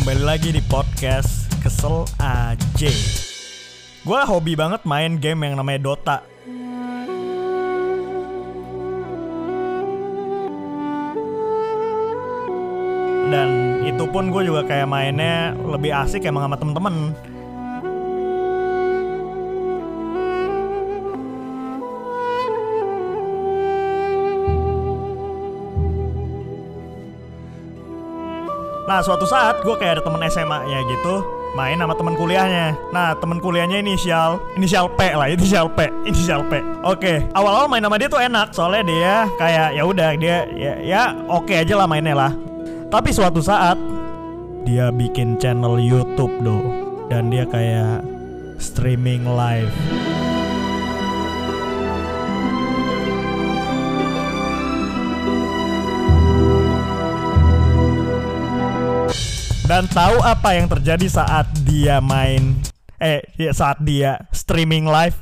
kembali lagi di podcast Kesel aja. Gue hobi banget main game yang namanya Dota. Dan itu pun gue juga kayak mainnya lebih asik emang sama temen-temen Nah suatu saat gue kayak ada temen SMA-nya gitu main sama temen kuliahnya. Nah temen kuliahnya inisial inisial P lah, inisial P, inisial P. Oke, awal-awal main sama dia tuh enak soalnya dia kayak ya udah dia ya, ya oke aja lah mainnya lah. Tapi suatu saat dia bikin channel YouTube do dan dia kayak streaming live. Tahu apa yang terjadi saat dia main eh ya, saat dia streaming live?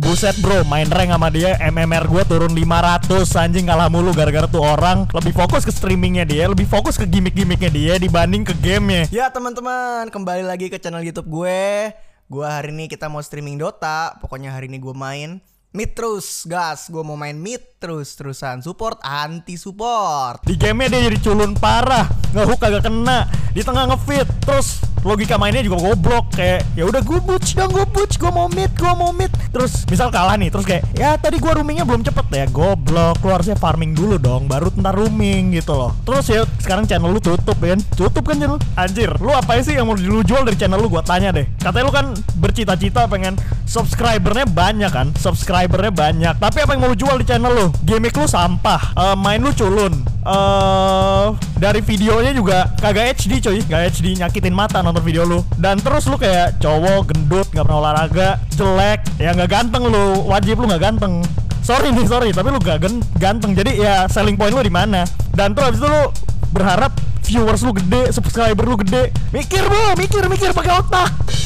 Buset bro, main rank sama dia MMR gue turun 500 anjing kalah mulu gara-gara tuh orang lebih fokus ke streamingnya dia, lebih fokus ke gimmick-gimmicknya dia dibanding ke gamenya. Ya teman-teman, kembali lagi ke channel YouTube gue. Gue hari ini kita mau streaming Dota. Pokoknya hari ini gue main mid terus, gas. Gue mau main mid terus terusan. Support anti support. Di gamenya dia jadi culun parah, ngehook kagak kena, di tengah ngefit, terus logika mainnya juga goblok kayak ya udah gue butch dong gue butch gue mau mid gue mau mid. Terus misal kalah nih terus kayak ya tadi gue roomingnya belum cepet. Ya goblok lu harusnya farming dulu dong baru ntar rooming gitu loh. Terus ya sekarang channel lu tutup kan? Tutup kan channel? Anjir lu apa sih yang mau lu jual dari channel lu? Gue tanya deh. Katanya lu kan bercita-cita pengen subscribernya banyak kan? Subscribernya banyak. Tapi apa yang mau lu jual di channel lu? Gimmick lu sampah. Eh, main lu culun eh dari videonya juga kagak HD coy. Gak HD nyakitin mata nonton video lu. Dan terus lu kayak cowok gendut nggak pernah olahraga Jelek. Ya nggak ganteng lu. Wajib lu nggak ganteng. Sorry nih sorry Tapi lu gak ganteng. Jadi ya selling point lu di mana? Dan terus habis itu lu berharap viewers lu gede Subscriber lu gede. Mikir bu Mikir mikir pakai otak